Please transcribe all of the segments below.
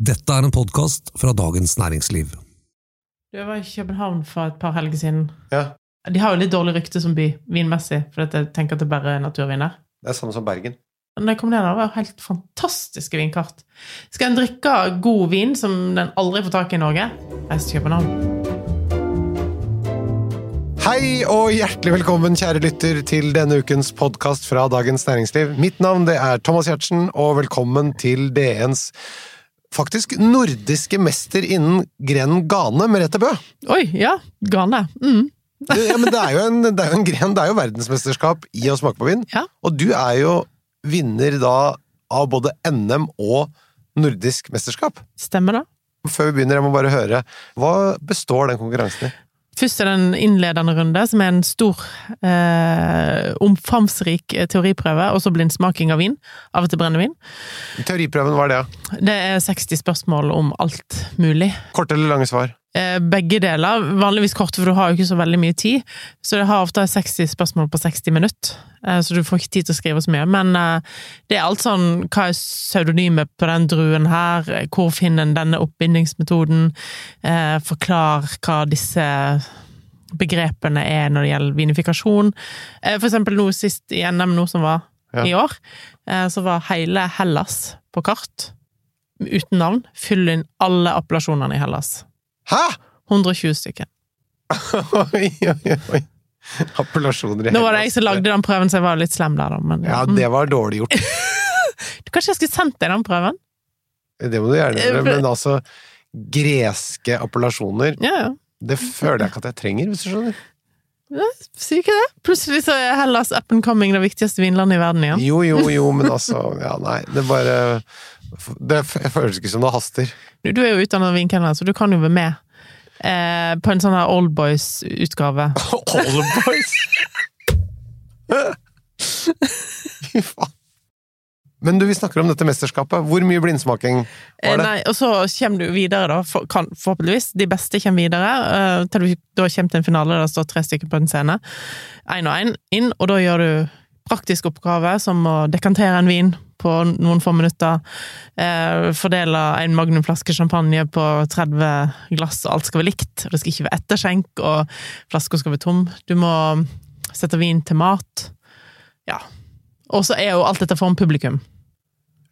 Dette er en podkast fra Dagens Næringsliv. Jeg var i København for et par helger siden. Ja, De har jo litt dårlig rykte som by, vinmessig, for at jeg tenker at det bare er naturviner. det er samme som Bergen. Når jeg kom ned der, var det helt fantastiske vinkart. Skal en drikke god vin som den aldri får tak i i Norge, reis til København. Hei og hjertelig velkommen, kjære lytter, til denne ukens podkast fra Dagens Næringsliv. Mitt navn det er Thomas Giertsen, og velkommen til DNs faktisk nordiske mester innen grenen gane, Merete Bø. Oi, ja. Gane. Mm. Ja, men det er jo en, det er jo en gren, det er jo verdensmesterskap i å smake på vin. Ja. Og du er jo vinner da av både NM og nordisk mesterskap. Stemmer det? Før vi begynner, jeg må bare høre, hva består den konkurransen i? Først er det en innledende runde, som er en stor, eh, omfamsrik teoriprøve, og så blindsmaking av vin. Av og til brennevin. Teoriprøven, hva er det? Ja? Det er 60 spørsmål om alt mulig. Korte eller lange svar? Eh, begge deler. Vanligvis korte, for du har jo ikke så veldig mye tid. Så det har ofte 60 spørsmål på 60 minutter, eh, så du får ikke tid til å skrive så mye. Men eh, det er alt sånn Hva er pseudonymet på den druen her? Hvor finner en denne oppbindingsmetoden? Forklar hva disse begrepene er når det gjelder vinifikasjon. For eksempel nå sist i NM nå som var Ja. i år, så var hele Hellas på kart. Uten navn. Fyll inn alle appellasjonene i Hellas. Hæ?! 120 stykker. Oi, oi, oi. Appellasjoner i hele Nå var det jeg som lagde den prøven, så jeg var litt slem der, da. Men, Ja, det var dårlig gjort. Kanskje jeg skulle sendt deg den prøven? Det må du gjerne gjøre, Eh, men altså Greske appellasjoner, Ja, ja. det føler jeg ikke at jeg trenger, hvis du skjønner. Sier ikke det? Plutselig så er Hellas up and coming det viktigste vinlandet i verden igjen. Jo, jo, jo, men altså Ja, nei, det bare Det føles ikke som det haster. Du, du er jo utdannet vinkelner, så du kan jo være med eh, på en sånn her Old Boys-utgave. old boys! Fy faen. Men du, vi snakker om dette mesterskapet. Hvor mye blindsmaking Eh, var det? nei, og så kommer du videre, da. For, kan, forhåpentligvis. De beste kommer videre. Uh, til du da kommer til en finale der det står tre stykker på en scene. Én og én inn, og da gjør du praktisk oppgave, som å dekantere en vin på noen få minutter. Eh, fordele en magnumflaske champagne på 30 glass, og alt skal være likt. og Det skal ikke være etterskjenk, og flaska skal være tom. Du må sette vin til mat. Ja. Og så er jo alt dette foran publikum.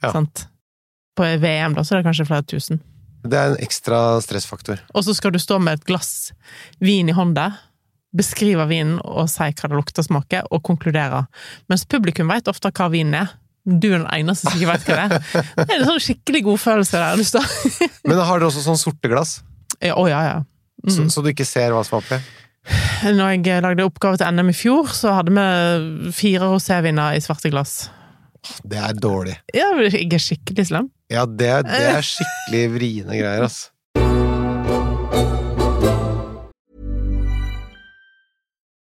Ja. Sant? På VM, da, så er det kanskje flere tusen. Det er en ekstra stressfaktor. Og så skal du stå med et glass vin i hånda, beskrive vinen og si hva det lukter og smaker, og konkludere. Mens publikum vet ofte hva vinen er. Du er den eneste som ikke vet hva det er. Det er en sånn skikkelig god følelse der. Du står. Men har dere også sånn sorte glass, Ja, oh, ja, ja. så, Mm. så du ikke ser hva som er oppi? Når jeg lagde oppgave til NM i fjor, så hadde vi fire roséviner i svarte glass. Det er dårlig. Ja, jeg er skikkelig slem. Ja, det, det er skikkelig vriene greier, ass.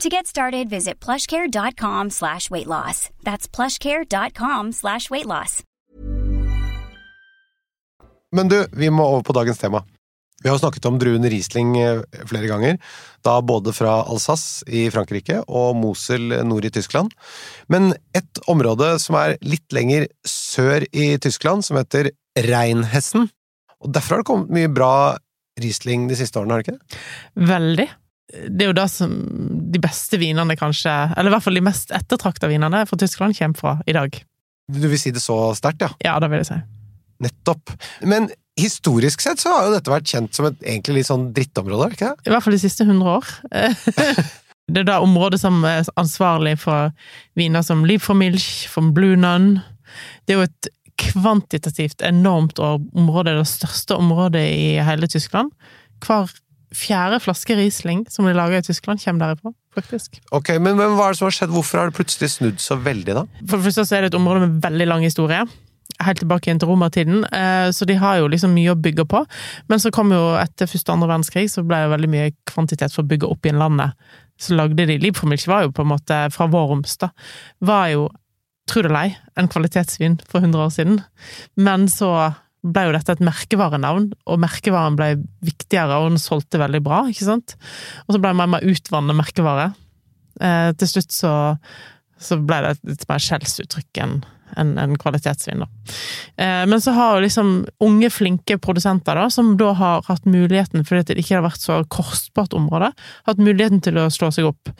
To get started, visit plushcare.com slash weight loss. That's plushcare.com slash weight loss. Men du, vi må over på dagens tema. Vi har snakket om druen Riesling eh, flere ganger, da både fra Alsace i Frankrike og Mosel nord i Tyskland. Men et område som er litt lenger sør i Tyskland, som heter Reinhessen. Og Derfor har det kommet mye bra Riesling de siste årene, har det ikke det? Veldig. Det er jo da som de beste vinene, kanskje, eller i hvert fall de mest ettertrakta vinene fra Tyskland, kommer fra i dag. Du vil si det så sterkt, ja? Ja, det vil jeg si. Nettopp. Men historisk sett så har jo dette vært kjent som et egentlig litt sånn drittområde, ikke det? I hvert fall de siste hundre år. Det er da området som er ansvarlig for viner som Liv for Milch, for Blue Nun. Det er jo et kvantitativt enormt område, det største området i hele Tyskland. Hver fjerde flaske Riesling som blir laga i Tyskland, kommer derifra, faktisk. Ok, men, men hva er det som har skjedd? Hvorfor har det plutselig snudd så veldig, da? For det første så er det et område med veldig lang historie. Helt tilbake igjen til romertiden, eh, så de har jo liksom mye å bygge på. Men så kom jo etter første og andre verdenskrig, så ble det veldig mye kvantitet for å bygge opp igjen landet. så lagde de Liebfromilch var jo på en måte fra Worms, da. Var jo, tro det eller ei, en kvalitetsvin for 100 år siden. Men så ble jo dette et merkevarenavn, og merkevaren ble viktigere, og den solgte veldig bra, ikke sant? Og så ble det mer og mer utvannet merkevare. Eh, til slutt så, så ble det et litt mer skjellsuttrykk enn en, en kvalitetsvin, da. Eh, men så har jo liksom unge, flinke produsenter, da, som da har hatt muligheten, fordi det ikke har vært så kostbart område, hatt muligheten til å slå seg opp.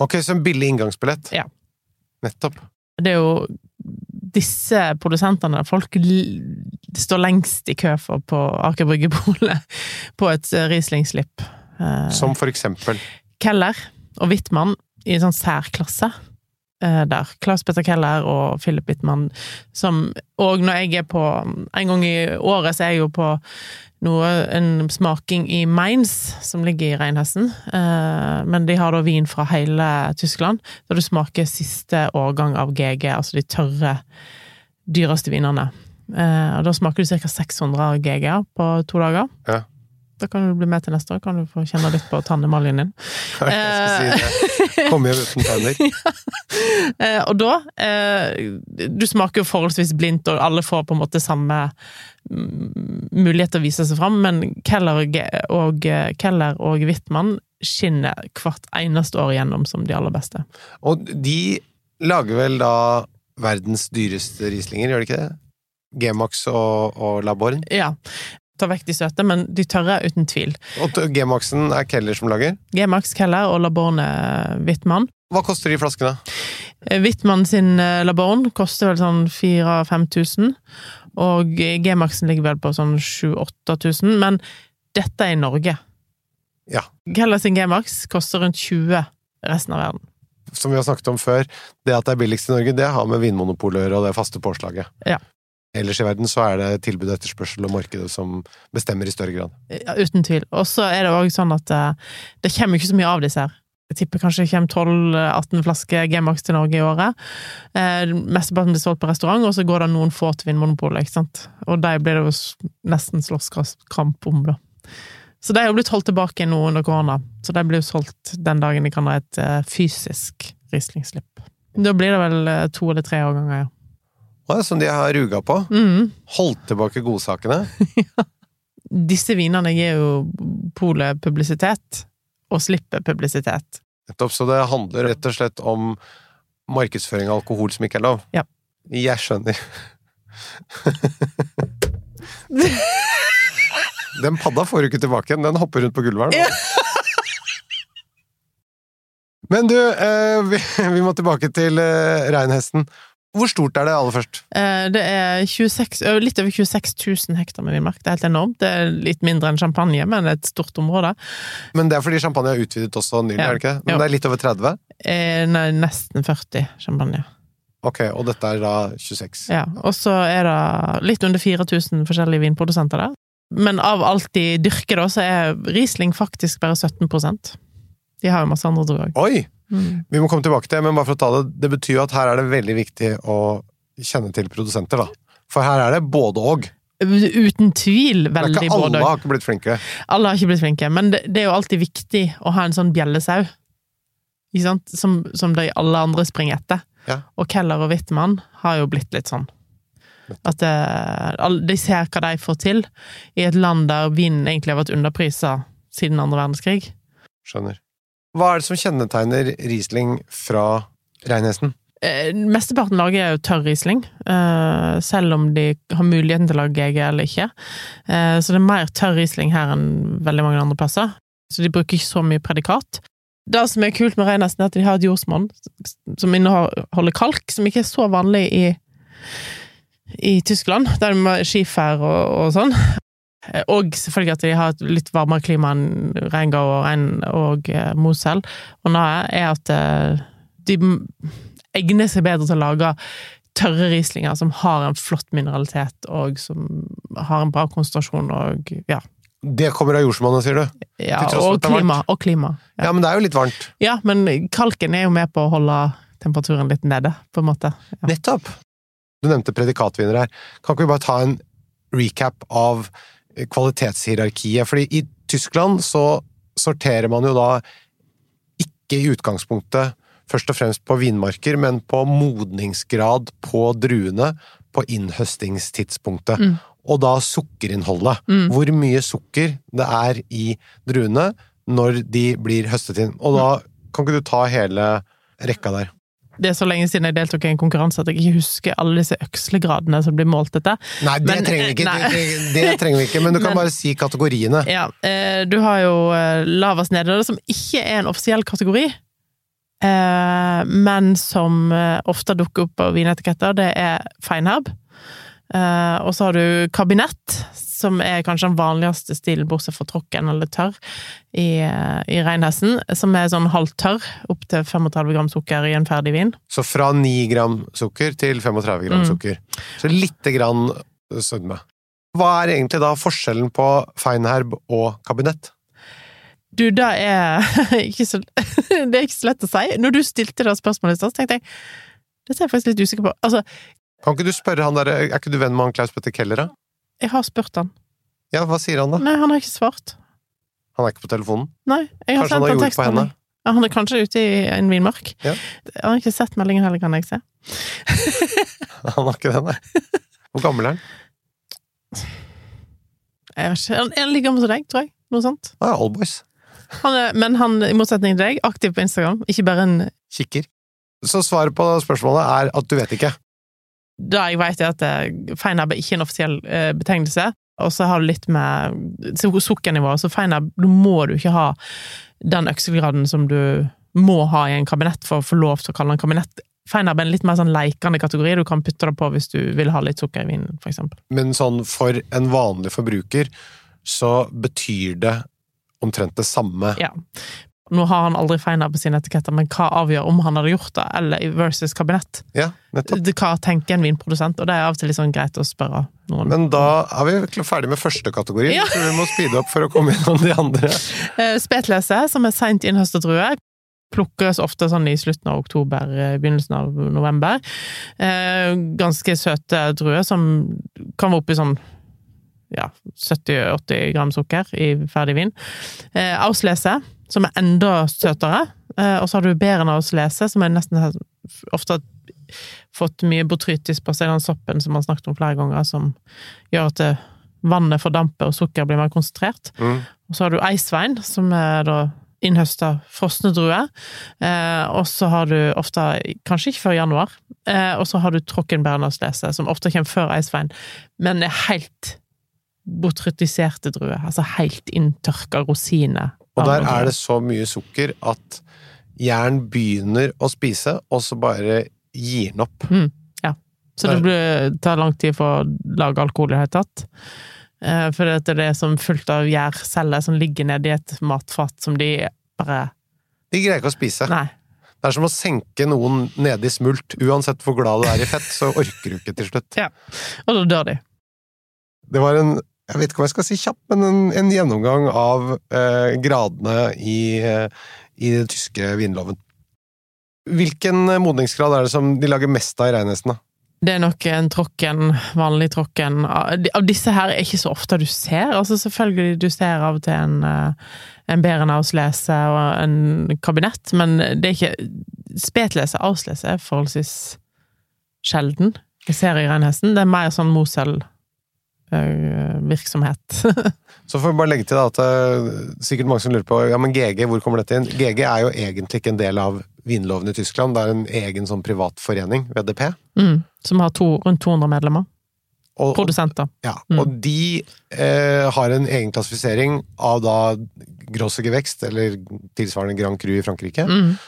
Ok, så en billig inngangsbillett. Ja. Nettopp. Det er jo disse produsentene folk står lengst i kø for på Aker Brygge-polet på et eh, Riesling-slipp. Eh, Som for eksempel. Keller og Wittmann i en sånn særklasse eh, der. Klaus Petter Keller og Philip Wittmann som Og når jeg er på En gang i året så er jeg jo på noe, en smaking i Mainz, som ligger i Reinhessen. Eh, men de har da vin fra hele Tyskland, der du smaker siste årgang av GG, altså de tørre, dyreste vinene. Eh, og da smaker du ca. 600 GG på to dager. Ja. Da kan du bli med til neste år, kan du få kjenne litt på tannemaljen din. Jeg skal si det. Kom hjem uten tenner. ja. og da eh, Du smaker jo forholdsvis blindt, og alle får på en måte samme mm, mulighet til å vise seg fram, men Keller og, eh, Keller og Wittmann skinner hvert eneste år igjennom som de aller beste. Og de lager vel da verdens dyreste Rieslinger, gjør de ikke det? G-Max og, og Laborn. Ja. Ta vekk de søte, men de tørre, uten tvil. Og G-Maxen er Keller som lager. G-Max Keller og Laborne Wittmann. Hva koster de flaskene? Eh, Wittmann sin Laborne Laborn koster vel sånn 4000-5000, og G-Maxen ligger vel på sånn 7000-8000, men dette er i Norge. Ja. Keller sin G-Max koster rundt 20 resten av verden. Som vi har snakket om før, det at det er billigst i Norge, det har med Vinmonopolet å gjøre, og det faste påslaget. Ja. Ellers i verden så er det tilbud, etterspørsel og markedet som bestemmer i større grad. Ja, uten tvil. Og så er det òg sånn at eh, det kommer ikke så mye av disse her. Jeg tipper kanskje det kommer 12-18 flasker G-Max til Norge i året. Eh, Mesteparten blir solgt på restaurant, og så går det noen få til Vinmonopolet, ikke sant. Og de blir det jo nesten slåsskamp om, da. Så de har blitt holdt tilbake nå under korona, så de blir jo solgt den dagen de kan ha et eh, fysisk Riesling-slipp. Da blir det vel eh, to eller tre årganger, ja. Som de har ruga på. Mm. Holdt tilbake godsakene. Disse vinene gir jo polet publisitet, og slipper publisitet. Nettopp, så det handler rett og slett om markedsføring av alkohol som ikke er lov. Ja. Jeg skjønner. Den padda får du ikke tilbake igjen, den hopper rundt på gulvet her. nå. Men du, eh, vi, vi må tilbake til eh, reinhesten. Hvor stort er det aller først? Eh, Det er 26, litt over 26 000 hektar med vinmark. Det er helt enormt. Det er litt mindre enn champagne, men et stort område. Men det er fordi champagne er utvidet også nylig, Ja. er det ikke? Men Jo. det er litt over 30? Eh, Nei, nesten 40 champagne. Ok, og dette er da 26. Ja. Og så er det litt under 4000 forskjellige vinprodusenter der. Men av alt de dyrker, da, så er Riesling faktisk bare 17% De har jo masse andre druer òg. Mm. Vi må komme tilbake til det, men bare for å ta det, det betyr jo at her er det veldig viktig å kjenne til produsenter, da. For her er det både og. Uten tvil Veldig veldig ikke alle både har ikke blitt flinkere. Alle har ikke blitt flinke, men det, det er jo alltid viktig å ha en sånn bjellesau. Ikke sant? Som, som de alle andre springer etter. Ja. Og Keller og Wittmann har jo blitt litt sånn. At eh, de ser hva de får til, i et land der vinen egentlig har vært underprisa siden andre verdenskrig. Skjønner. Hva er det som kjennetegner Riesling fra reinhesten? Eh, Mesteparten lager jo tørr Riesling, eh, selv om de har muligheten til å lage GG eller ikke. Eh, så det er mer tørr Riesling her enn veldig mange andre plasser. Så de bruker ikke så mye predikat. Det som er kult med reinhesten, er at de har et jordsmonn som inneholder kalk, som ikke er så vanlig i, i Tyskland, der de har skifer og, og sånn. Eh, Og selvfølgelig at de har et litt varmere klima enn Reingau og, Rein og eh, Mosel og Nahe, er at eh, de egner seg bedre til å lage tørre rislinger som har en flott mineralitet, og som har en bra konsentrasjon, og ja. Det kommer av jordsmonnet, sier du? ja og klima. Og klima. Ja. Ja. men det er jo litt varmt. ja, men kalken er jo med på å holde temperaturen litt nede, på en måte. Ja. Nettopp! Du nevnte predikatvinner her. Kan ikke vi bare ta en recap av kvalitetshierarkiet? Fordi i Tyskland så sorterer man jo da ikke i utgangspunktet først og fremst på vinmarker, men på modningsgrad på druene på innhøstingstidspunktet. Mm. Og da sukkerinnholdet. Mm. Hvor mye sukker det er i druene når de blir høstet inn. Og da kan ikke du ta hele rekka der. Det er så lenge siden jeg deltok i en konkurranse at jeg ikke husker alle disse økslegradene som blir målt etter. Nei, det Men, trenger vi ikke, nei. det, det, det trenger vi ikke, men du kan Men- bare si kategoriene. Ja, eh, du har jo eh, lavest nede, som ikke er en offisiell kategori, eh, men som eh, ofte dukker opp på vinetiketter. Det er feinherb. Eh, og så har du kabinett, som er kanskje den vanligste stilen, bortsett fra tråkken eller tørr, i, eh, i reinhesten, som er sånn halvt tørr, opp til 35 gram sukker i en ferdig vin. Så fra 9 gram sukker til 35 gram Mm. sukker. Så lite grann sødme. Hva er egentlig da forskjellen på feinherb og kabinett? Du, det er ikke så Det er ikke så lett å si. Når du stilte det spørsmålet i stad, tenkte jeg Dette er jeg faktisk litt usikker på. Altså, Kan ikke du spørre han der, Er ikke du venn med han Klaus Petter Keller, da? Jeg har spurt han. Ja, hva sier han da? Nei, han har ikke svart. Han er ikke på telefonen? Nei, jeg har Kanskje han sendt har han gjort på henne? Ja, han er kanskje ute i en vinmark. Ja. Han har ikke sett meldingen heller, kan jeg se. Han har ikke det, nei. Hvor gammel er han? Jeg vet ikke. Han er gammel som deg, tror jeg. Noe sånt. Ja, Allboys. Han er, men han, i motsetning til deg, aktiv på Instagram. Ikke bare en Kikker. Så svaret på spørsmålet er at du vet ikke. Det jeg vet, er at eh, feinab er ikke en offisiell eh, betegnelse. Og så har du litt med su- sukkernivået. Så feinab, da må du ikke ha den økselgraden som du må ha i en kabinett for å få lov til å kalle den kabinett. Feinab er en litt mer sånn leikende kategori. Du kan putte det på hvis du vil ha litt sukker i vinen, eksempel. Men sånn for en vanlig forbruker så betyr det omtrent det samme. Ja. Nå har han aldri feina på sine etiketter, men hva avgjør om han hadde gjort det, eller versus kabinett? Ja. Hva tenker en vinprodusent? Og det er av og til litt sånn greit å spørre noen. Men da er vi ferdig med første kategori, Ja. så vi må speede opp for å komme innom de andre. Eh, Spetlese, som er seint innhøstet drue, plukkes ofte sånn i slutten av oktober, eh, begynnelsen av november. Eh, ganske søte druer som kan være oppi sånn ja, 70-80 gram sukker i ferdig vin. Auslese, som er enda søtere. Eh, og så har du Beren lese, som er nesten ofte har fått mye botrytis på seg, den soppen som man snakket om flere ganger, som gjør at det, vannet fordamper og sukker blir mer konsentrert. Mm. Og så har du eisvein, som er da innhøsta frosne druer. Eh, og så har du ofte, kanskje ikke før januar, eh, og så har du trockenbernerslese, som ofte kommer før eisvein, men er helt botrytiserte druer. Altså helt inntørka rosiner. Og der er det så mye sukker at jern begynner å spise, og så bare gir den opp. Ja, Så det blir, tar lang tid for å lage alkohol i det hele tatt. Eh, for det er det som fullt av gjærceller som ligger nedi et matfat som de bare De greier ikke å spise. Nei. Det er som å senke noen nede i smult. Uansett hvor glad du er i fett, så orker du ikke til slutt. Og da dør de. Det var en jeg vet ikke om jeg skal si kjapp, men en, en gjennomgang av eh, gradene i, eh, i den tyske vinloven. Hvilken eh, modningsgrad er det som de lager mest av i reinhesten. Det er nok en tråkken, vanlig tråkken. Av av disse her er ikke så ofte du ser. Altså Selvfølgelig du ser av og til en, eh, en Beren Auslese og en kabinett, men det er ikke Spetlese Auslese er forholdsvis sjelden jeg ser i reinhesten. Det er mer sånn Mosel-virksomhet. Så får vi bare legge til da, at det er sikkert mange som lurer på ja, men GG, hvor kommer dette inn? GG er jo egentlig ikke en del av vinloven i Tyskland. Det er en egen sånn privat forening, VDP. mm, som har to, rundt 200 medlemmer. Og, Produsenter. ja, Mm. og de eh, har en egen klassifisering av da grosse gevekst, eller tilsvarende Grand Cru i Frankrike, Mm,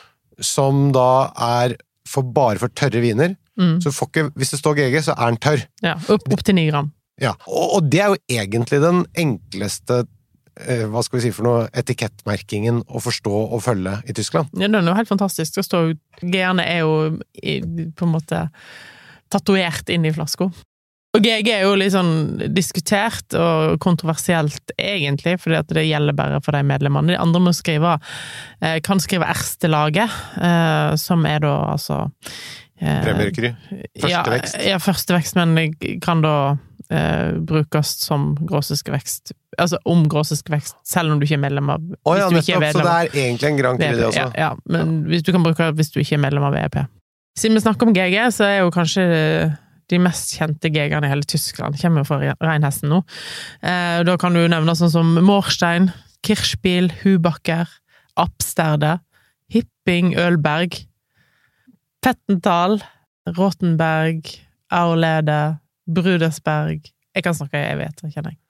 som da er for bare for tørre viner. mm, Så ikke, hvis det står GG, så er den tørr. ja, opp, opp til 9 gram. Ja, og, og det er jo egentlig den enkleste eh, hva skal vi si for noe, etikettmerkingen å forstå og følge i Tyskland. Ja, den er jo helt fantastisk. Står jo G-ene er jo på en måte tatovert inn i flaska. Og GG er jo litt sånn diskutert og kontroversielt, egentlig, fordi at det gjelder bare for de medlemmene. De andre må skrive, eh, kan skrive Erstelaget, eh, som er da altså Premierkry. Første ja. Ja, første vekst, men kan da eh, brukes som gråseskevekst. Altså om gråseskevekst, selv om du ikke er medlem av oh, ja, nettopp, så det er egentlig en Grand det også? Ja, ja, men hvis du kan bruke det hvis du ikke er medlem av VEP. Siden vi snakker om GG, så er jo kanskje de mest kjente GG-ene i hele Tyskland kommer jo fra reinhesten nå. Eh, da kan du nevne sånn som Morstein, Kirchspiel, Hubacker, Apsterde, Hipping, Ølberg, Pettental, Rottenberg, Aurlede, Brudersberg Jeg kan snakke i evigheter, kjenner jeg.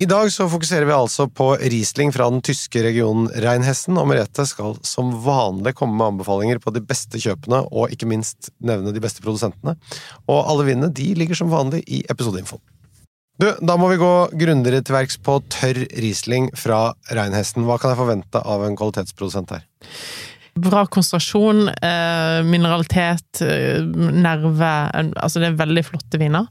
I dag så fokuserer vi altså på Riesling fra den tyske regionen Reinhessen, og Merete skal som vanlig komme med anbefalinger på de beste kjøpene, og ikke minst nevne de beste produsentene. Og alle vinene de ligger som vanlig i episodeinfoen. Du, da må vi gå grundigere til verks på tørr Riesling fra Reinhessen. Hva kan jeg forvente av en kvalitetsprodusent her? Bra konsentrasjon, eh, mineralitet, eh, nerve Altså, det er veldig flotte viner.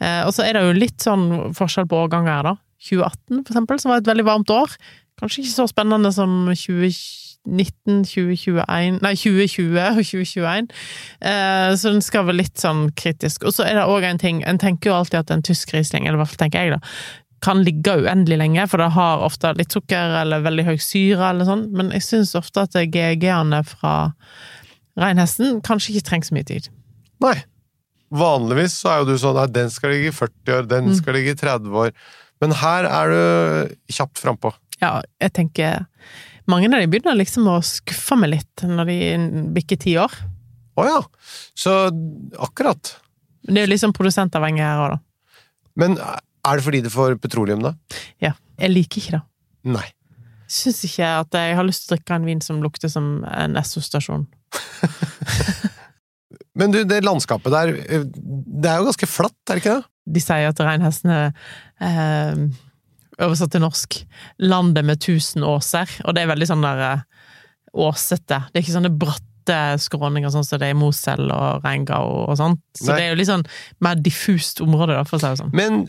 Eh, og så er det jo litt sånn forskjell på årganger her, da. 2018, for eksempel, som var et veldig varmt år. Kanskje ikke så spennende som 2019, 2021 Nei, 2020 og 2021. Eh, så den skal være litt sånn kritisk. Og så er det òg en ting En tenker jo alltid at en tysk Riesling, eller i hvert fall tenker jeg, da, kan ligge uendelig lenge, for det har ofte litt sukker eller veldig høy syre eller sånn, men jeg syns ofte at GG-ene fra reinhesten kanskje ikke trenger så mye tid. Nei. Vanligvis så er jo du sånn at den skal ligge i 40 år, den Mm. skal ligge i 30 år. Men her er du kjapt frampå. Ja, jeg tenker Mange av de begynner liksom å skuffe meg litt når de bikker ti år. Å ja. Så akkurat. Det er jo liksom produsentavhengig her òg, da. Men er det fordi du får petroleum, da? Ja. Jeg liker ikke det. Nei. Syns ikke at jeg har lyst til å drikke en vin som lukter som en Esso-stasjon. Men du, det landskapet der, det er jo ganske flatt, er det ikke det? De sier at reinhesten er eh, oversatt til norsk 'landet med tusen åser', og det er veldig sånn der eh, åsete. Det er ikke sånne bratte skråninger sånn som det er i Mosel og Reingau og sånt. Så Nei. det er jo litt sånn mer diffust område, da, for å si det sånn. Men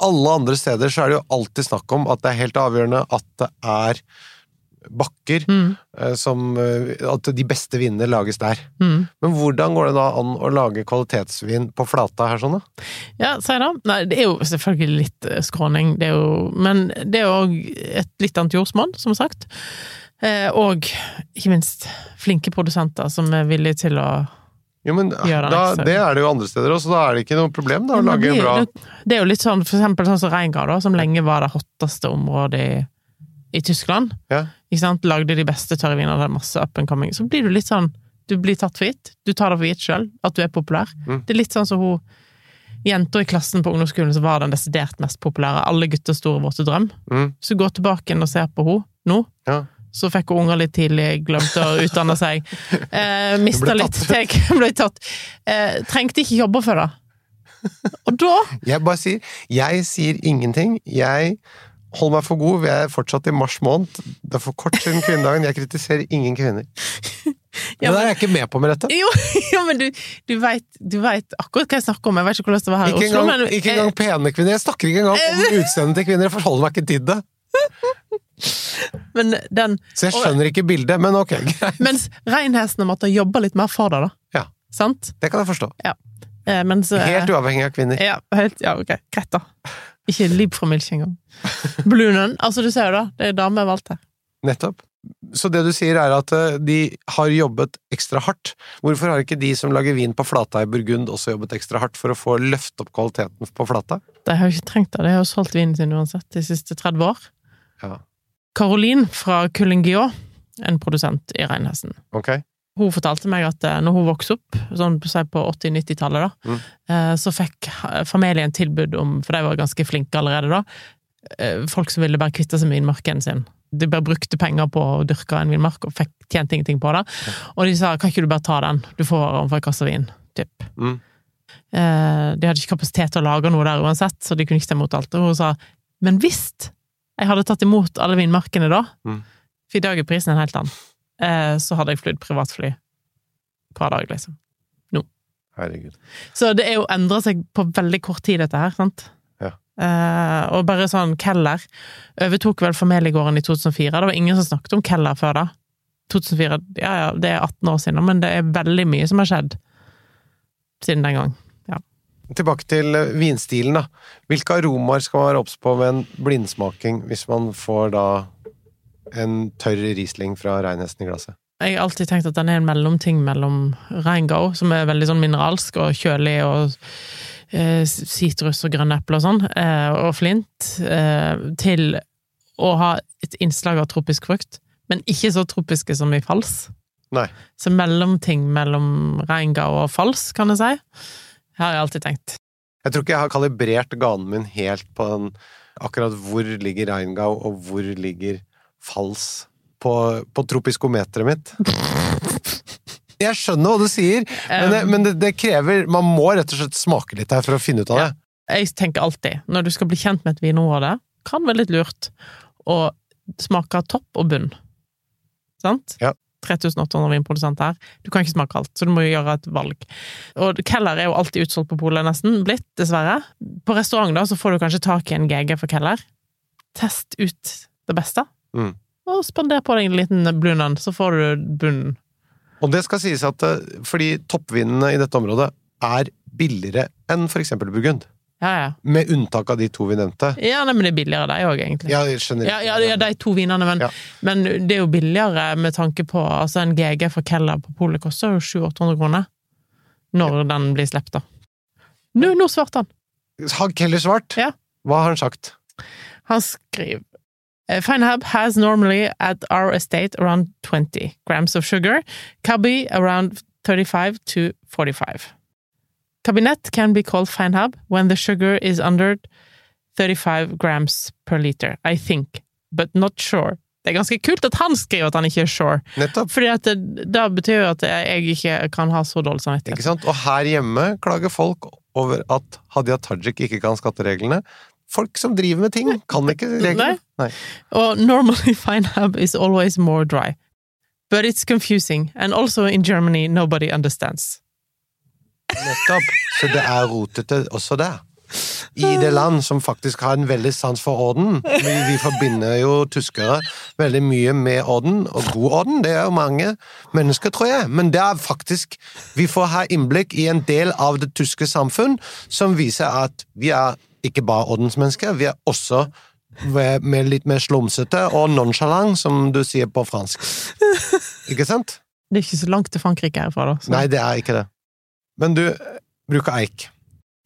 alle andre steder så er det jo alltid snakk om at det er helt avgjørende at det er bakker Mm, eh, som eh, At de beste vinene lages der. mm. Men hvordan går det da an å lage kvalitetsvin på flata her, sånn da? Ja, si det. Nei, det er jo selvfølgelig litt eh, skråning, det er jo Men det er jo òg et litt annet jordsmonn, som sagt. Eh, og ikke minst flinke produsenter som er villige til å Jo, men det da, det er det jo andre steder også, da er det ikke noe problem da, å det lage blir- bra det, det er jo litt sånn, for eksempel sånn som Reingard, som lenge var det hotteste området i, i Tyskland. Ja. Ikke sant? Lagde de beste tørrvinene, er masse up and coming. Så blir du litt sånn Du blir tatt for gitt. Du tar det for gitt sjøl, at du er populær. Mm. Det er litt sånn som hun jenta i klassen på ungdomsskolen som var den desidert mest populære. Alle gutters store våte drøm. Mm. Så gå tilbake og se på henne nå. Ja. Så fikk hun unger litt tidlig, glemte å utdanne seg. Eh, Mista litt teg, ble tatt. Eh, trengte ikke jobbe for det. Og da Jeg bare sier Jeg sier ingenting. Jeg holder meg for god. Vi er fortsatt i mars måned. Det er for kort siden kvinnedagen. Jeg kritiserer ingen kvinner. Ja, men, men det er jeg ikke med på, Merete. Jo, jo men du, du veit vet akkurat hva jeg snakker om. Jeg vet ikke hvordan det var her i Oslo. engang, men, ikke engang pene kvinner. Jeg snakker ikke engang om utseendet til kvinner. Jeg forholder meg ikke til det. Men den Så jeg skjønner ikke bildet, men ok, greit. Mens reinhestene måtte jobbe litt mer for det, da. Ja. Sant? Det kan jeg forstå. Eh, mens eh, Helt uavhengig av kvinner. Ja, helt, ja, ok. Greit, da. Ikke Liv fra Milch engang. Blunen. Altså, du ser jo da, det er dame valgt valgte. Nettopp. Så det du sier er at eh, de har jobbet ekstra hardt. Hvorfor har ikke de som lager vin på flata i Burgund også jobbet ekstra hardt for å få løfte opp kvaliteten på flata? De har jo ikke trengt det. De har jo solgt vinen sin uansett de siste 30 år. Ja. Caroline fra Cullingio, en produsent i Reinhesten. Okay. Hun fortalte meg at eh, når hun vokste opp, sånn på 80-90-tallet, da, Mm. eh, så fikk familien tilbud om, for de var ganske flinke allerede da, eh, folk som ville bare kvitte seg med vinmarken sin. De bare brukte penger på å dyrke en vinmark og fikk tjent ingenting på det. Og de sa kan ikke du bare ta den, du får overfor en kasse vin, typ. Mm. De hadde ikke kapasitet til å lage noe der uansett, så de kunne ikke ta imot alt. Og hun sa men hvis jeg hadde tatt imot alle vinmarkene da, Mm. for i dag er prisen en helt annen, eh, så hadde jeg flydd privatfly hver dag, liksom. Herregud. Så det er jo endra seg på veldig kort tid, dette her, sant? Ja. Eh, og bare sånn Keller overtok vel familiegården i 2004. Det var ingen som snakket om Keller før da. 2004, ja ja, det er 18 år siden, men det er veldig mye som har skjedd siden den gang. Tilbake til eh, vinstilen, da. Hvilke aromaer skal man være obs på ved en blindsmaking hvis man får da en tørr Riesling fra reinhesten i glasset? Jeg har alltid tenkt at den er en mellomting mellom Reingau, som er veldig sånn mineralsk og kjølig, og eh, og grønne epler og sånn, eh, og flint, eh, til å ha et innslag av tropisk frukt, men ikke så tropiske som i fals. Nei. Så mellomting mellom Reingau og fals, kan jeg si. Det har jeg alltid tenkt. Jeg tror ikke jeg har kalibrert ganen min helt på den akkurat hvor ligger Reingau, og hvor ligger Fals på, på tropiskometeret mitt. Jeg skjønner hva du sier, men, det, men det, det krever Man må rett og slett smake litt her for å finne ut av det. Jeg tenker alltid, når du skal bli kjent med et vinområde, kan være litt lurt å smake topp og bunn. Sant? Ja. 3800 vinprodusenter her. Du kan ikke smake alt, så du må gjøre et valg. Og Keller er jo alltid utsolgt på polet, nesten. Blitt, dessverre. På restaurant da, så får du kanskje tak i en GG for Keller. Test ut det beste. Mm. Og spander på deg en liten Blunan, så får du bunnen. Og det skal sies at eh, fordi toppvinene i dette området er billigere enn for eksempel Burgund. Ja, ja. Med unntak av de to vi nevnte. Ja, nei, men det er billigere de òg, egentlig. Ja. Ja, ja, de to vinene, men, men det er jo billigere med tanke på altså En GG for Keller på polet koster jo 700-800 kroner. Når den blir sluppet, da. Nå, nå svarte han! Har Keller svart? Ja. Hva har han sagt? Han skriver Finehub has normally at our estate around 20 grams of sugar, Cabby around 35 to 45. Cabinet can be called Finehab when the sugar is under 35 grams per liter, I think, but not sure. Det er ganske kult at han skriver at han ikke er sure, Nettopp. fordi at det, det betyr jo at jeg ikke kan ha så dårlig Ikke samvittighet. sant? Og her hjemme klager folk over at Hadia Tajik ikke kan skattereglene. Folk som driver med ting, kan ikke reglene. Nei. Og normally Finehab is always more dry. But it's confusing, and also in Germany nobody understands. Nettopp. Så det er rotete også der. I det land som faktisk har en veldig sans for orden. Vi, vi forbinder jo tyskere veldig mye med orden, og god orden, det er jo mange mennesker, tror jeg. Men det er faktisk Vi får ha innblikk i en del av det tyske samfunn som viser at vi er ikke bare ordensmennesker, vi er også med med litt mer slumsete og nonchalant, som du sier på fransk. Ikke sant? Det er ikke så langt til Frankrike herfra, da. Så. Nei, det er ikke det. Men du bruker eik.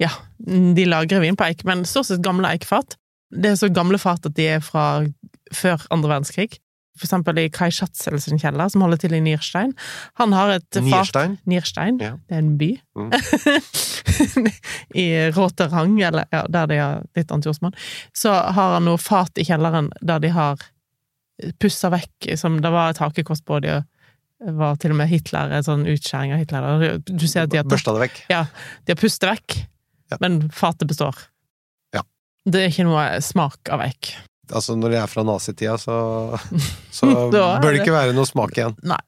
Ja, de lagrer vin på eik, men stort sett gamle eikfat. Det er så gamle fat at de er fra før andre verdenskrig. For eksempel i Kai Schatzel sin kjeller, som holder til i Nierstein. Han har et fat Nierstein? Nierstein, Ja. det er en by. Mm. I Råterang, eller ja, der de har litt antiosmann. Så har han noe fat i kjelleren der de har pussa vekk som Det var et hakekost på de, og var til og med Hitler, en sånn utskjæring av Hitler. Du ser at de har Børsta det vekk. ja, de har pustet vekk, Ja. men fatet består. Ja. Det er ikke noe smak av eik. Altså, når de er fra nazitida, så, så bør det ikke være noe smak igjen. Nei.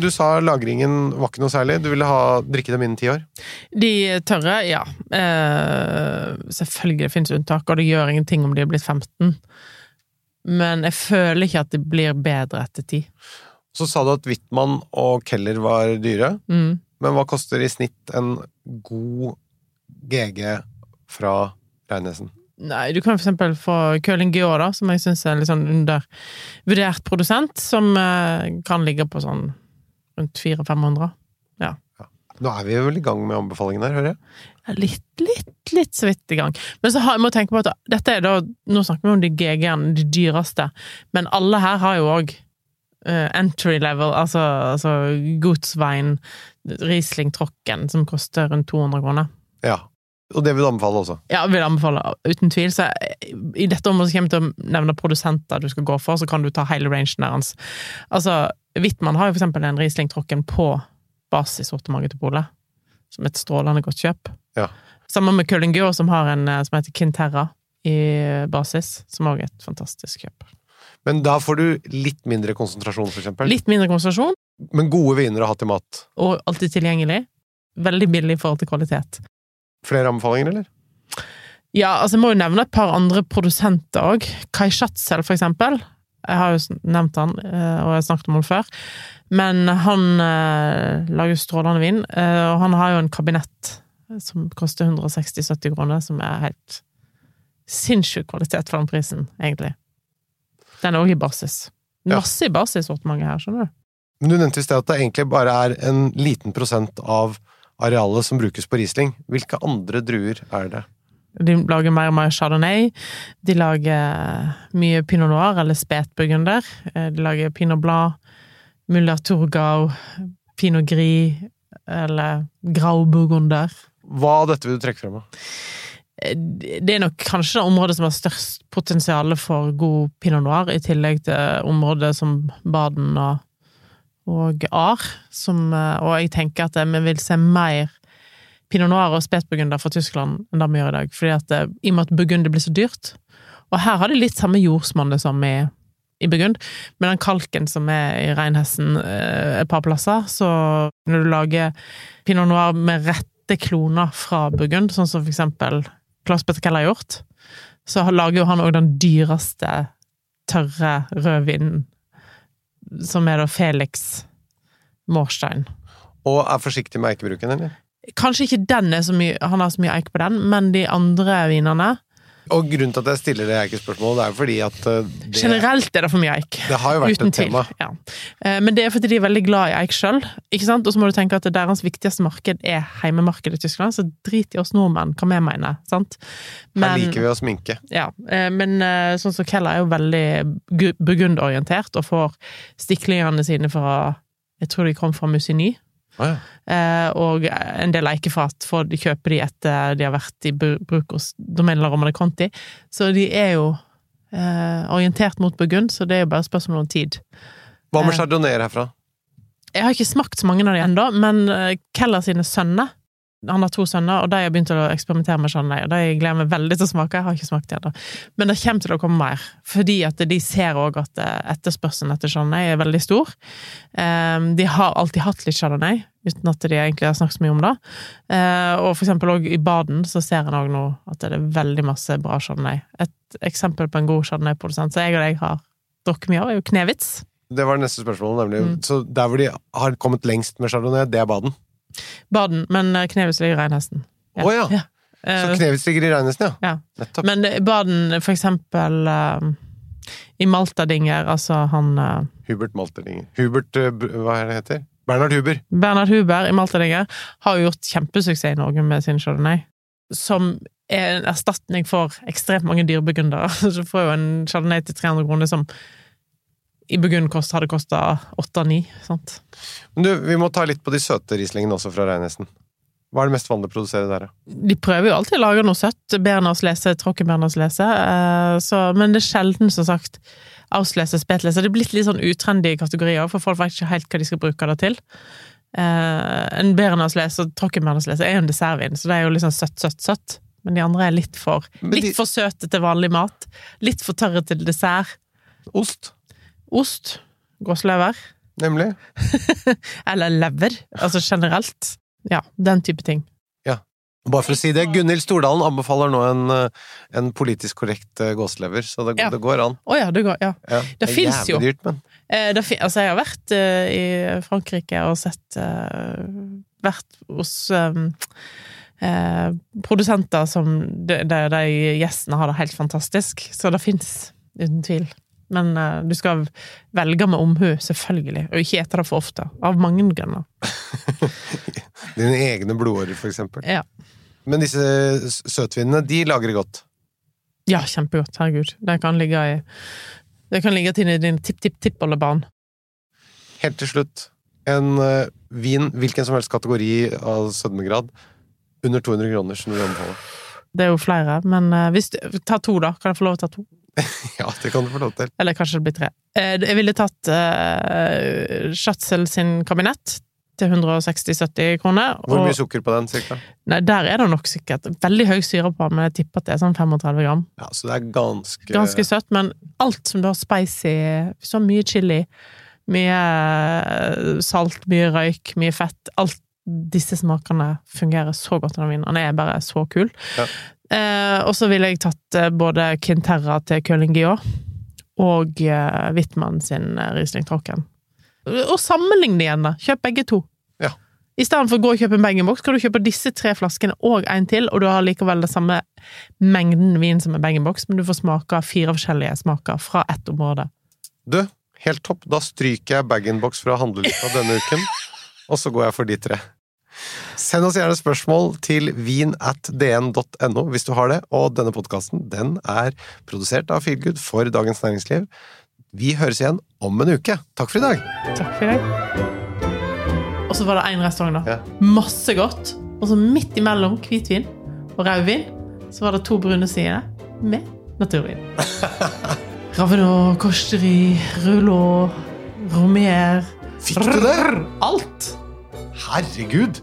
Du sa lagringen var ikke noe særlig. Du ville ha drikke dem innen ti år. De tørre, ja. Eh, selvfølgelig finnes unntak, og det gjør ingenting om de er blitt 15. Men jeg føler ikke at det blir bedre etter tid. Så sa du at Wittmann og Keller var dyre. Mm. Men hva koster i snitt en god GG fra Reinesen? Nei, du kan for eksempel få Curling Geor, da, som jeg syns er litt sånn undervurdert produsent, som eh, kan ligge på sånn rundt 400-500. Nå er vi vel i gang med anbefalingen her, hører jeg. Litt, litt, litt så vidt i gang. Men så har, jeg må tenke på at dette er da Nå snakker vi om de GG-ene, de dyreste, men alle her har jo òg entry level, altså, altså Godsveien, Riesling Trocken, som koster rundt 200 kroner. Ja. Og det vil du anbefale også. Ja, vil anbefale, uten tvil. Så I dette området kommer jeg til å nevne produsenter du skal gå for, så kan du ta hele rangen deres. Altså, Wittmann har jo for eksempel en Riesling Trocken på basissortimentet til Polet, som et strålende godt kjøp. Ja. Sammen med Cullinger, som har en eh, som heter Kinterra i basis, som òg er et fantastisk kjøp. Men da får du litt mindre konsentrasjon, for eksempel. Litt mindre konsentrasjon, Men gode viner å ha til mat. og alltid tilgjengelig. Veldig billig i forhold til kvalitet. Flere anbefalinger, eller? Ja, altså jeg må jo nevne et par andre produsenter òg. Kai Schatzel, for eksempel. Jeg har jo nevnt han, eh, og jeg har snakket om han før. Men han eh, lager strålende vin, eh, og han har jo en kabinett som koster 160-70 kroner, som er helt sinnssyk kvalitet for den prisen, egentlig. Den er òg i basis. Masse i basissortimentet her, skjønner du. Men du nevnte i sted at det egentlig bare er en liten prosent av arealet som brukes på Riesling. Hvilke andre druer er det? De lager mer og mer chardonnay. De lager mye pinot noir, eller spetburgunder. Eh, De lager pinot blanc, muller turgau, pinot gris, eller grauburgunder. Hva av dette vil du trekke frem? da? Eh, Det er nok kanskje det området som har størst potensial for god pinot noir, i tillegg til områder som Baden og, og Ar. Som, eh, og jeg tenker at vi vil se mer pinot noir og spetburgunder fra Tyskland enn det vi gjør i dag. Fordi at I og med at burgunder blir så dyrt. Og her har de litt samme jordsmonnet som i, i Burgund, med den kalken som er i reinhesten eh, et par plasser. Så når du lager pinot noir med rette kloner fra Burgund, sånn som for eksempel Claes Petter Keller har gjort, så lager jo han òg den dyreste tørre rødvinen, som er da Felix Morstein. Og er forsiktig med eikebruken, eller? Kanskje ikke den er så mye, han har så mye eik på den, men de andre vinene Og grunnen til at jeg stiller det eikespørsmålet, det er jo fordi at eh, det, Generelt er det for mye eik. det har jo vært Uten et tema. Ja. Eh, Men det er fordi de er veldig glad i eik sjøl. Og så må du tenke at deres viktigste marked er heimemarkedet i Tyskland, så drit i oss nordmenn hva vi mener. sant? Her liker vi å sminke. Ja, eh, men sånn som Keller er jo veldig gu- burgundorientert, og får stiklingene sine fra Jeg tror de kom fra Musigny. Ja. Eh, og en del eikefat får de kjøpe de etter de har vært i bruk hos Domaine La Romane Conti. Så de er jo eh, orientert mot Burgund, så det er jo bare spørsmål om tid. Hva med Eh. chardonnay herfra? Jeg har ikke smakt så mange av de ennå, men eh, Keller sine sønner Han har to sønner, og de har begynt å eksperimentere med chardonnay. Og de gleder meg veldig til å smake. Jeg har ikke smakt det ennå. Men det kommer til å komme mer, fordi at de ser òg at eh, etterspørselen etter chardonnay er veldig stor. Eh, De har alltid hatt litt chardonnay, uten at de egentlig har snakket så mye om det. Eh, Og for eksempel òg i Baden så ser en òg nå at det er veldig masse bra chardonnay. Et eksempel på en god chardonnay-produsent som jeg og deg har drukket mye av, er jo Knevitz. Det var det neste spørsmålet, nemlig. Mm. Så der hvor de har kommet lengst med chardonnay, det er Baden. Baden, men eh, ligger i Reinhesten. Å ja. Så Eh, ligger i Reinhesten, ja. Ja. Nettopp. Men Baden, for eksempel eh, i Maltadinger, altså han eh, Hubert Malterlinger. Hubert eh, Hva er det heter? Bernhard Huber. Bernhard Huber i Maltadinger har gjort kjempesuksess i Norge med sin chardonnay. Som er en erstatning for ekstremt mange dyreburgundere. Så får jo en chardonnay til 300 kroner som i Burgundkost hadde kosta 8-9. Men du, vi må ta litt på de søte Rieslingene også fra Reinhesten. Hva er det mest vanlige å produsere der? De prøver jo alltid å lage noe søtt. Berners lese, Tråkken-Berners lese. eh, så, men det er sjelden, som sagt, Auslese, Spetlese. Det er blitt litt sånn utrendige kategorier, for folk vet ikke helt hva de skal bruke det til. Eh, en Berners lese og Tråkken-Berners lese er jo en dessertvin, så det er jo sånn søtt, søtt, søtt. Men de andre er litt for, litt for søte til vanlig mat. Litt for tørre til dessert. Ost, Ost. Gåslever. nemlig. Eller lever. Altså generelt. Ja, den type ting. Bare for å si det, Gunhild Stordalen anbefaler nå en, eh, en politisk korrekt gåslever gåselever, så det, Ja. det går an. Å ja, det går. Ja. Ja, Det det finnes jo. dyrt, men Eh, det, altså, jeg har vært uh, i Frankrike og sett uh, Vært hos um, eh, produsenter som de, de, de gjestene har det helt fantastisk. Så det fins, uten tvil. Men uh, du skal velge med omhu, selvfølgelig, og ikke ete det for ofte. Av mange grunner. dine egne blodårer, for eksempel. Ja. Men disse søtvinene, de lagrer godt. ja, kjempegodt. Herregud. Det kan ligge i Det kan ligge til i din tipp-tipp-tippoldebarn. Helt til slutt, en uh, vin, hvilken som helst kategori av sødmegrad, under 200 kroner, som du anbefaler? Det er jo flere, men uh, hvis du, Ta to, da. Kan jeg få lov til å ta to? Ja, det kan du få lov til. Eller kanskje det blir tre. Eh, Jeg ville tatt uh, Schatzel sin kabinett til 160-70 kroner. Hvor mye og- sukker på den, cirka? Nei, der er det nok sikkert veldig høy syre på, men jeg tipper at det er sånn 35 gram. Ja, så det er ganske Ganske søtt, men alt som du har spicy Så mye chili, mye eh, salt, mye røyk, mye fett Alt disse smakene fungerer så godt i den vinen. Den er bare så kul. Ja. Eh, og så ville jeg tatt eh, både Quinterra til Køling Guillot og eh, Wittmann sin eh, Riesling Trocken. Og sammenlign igjen, da. Kjøp begge to. Ja. I stedet for å gå og kjøpe en bag-in-box, kan du kjøpe disse tre flaskene og en til, og du har likevel den samme mengden vin som en bag-in-box, men du får smake fire forskjellige smaker fra ett område. Du, helt topp. Da stryker jeg bag-in-box fra handlelista denne uken, og så går jeg for de tre. Send oss gjerne spørsmål til vin at dn.no hvis du har det, og denne podkasten den er produsert av Feelgood for Dagens Næringsliv. Vi høres igjen om en uke. Takk for i dag! Takk for i dag. Og så var det én restaurant, da. Ja. Masse godt. Og så midt imellom hvitvin og rødvin, så var det to brune sider med naturvin. Ravenot, Costeri, Rouleau, Romer Fikk du det? Alt! Herregud!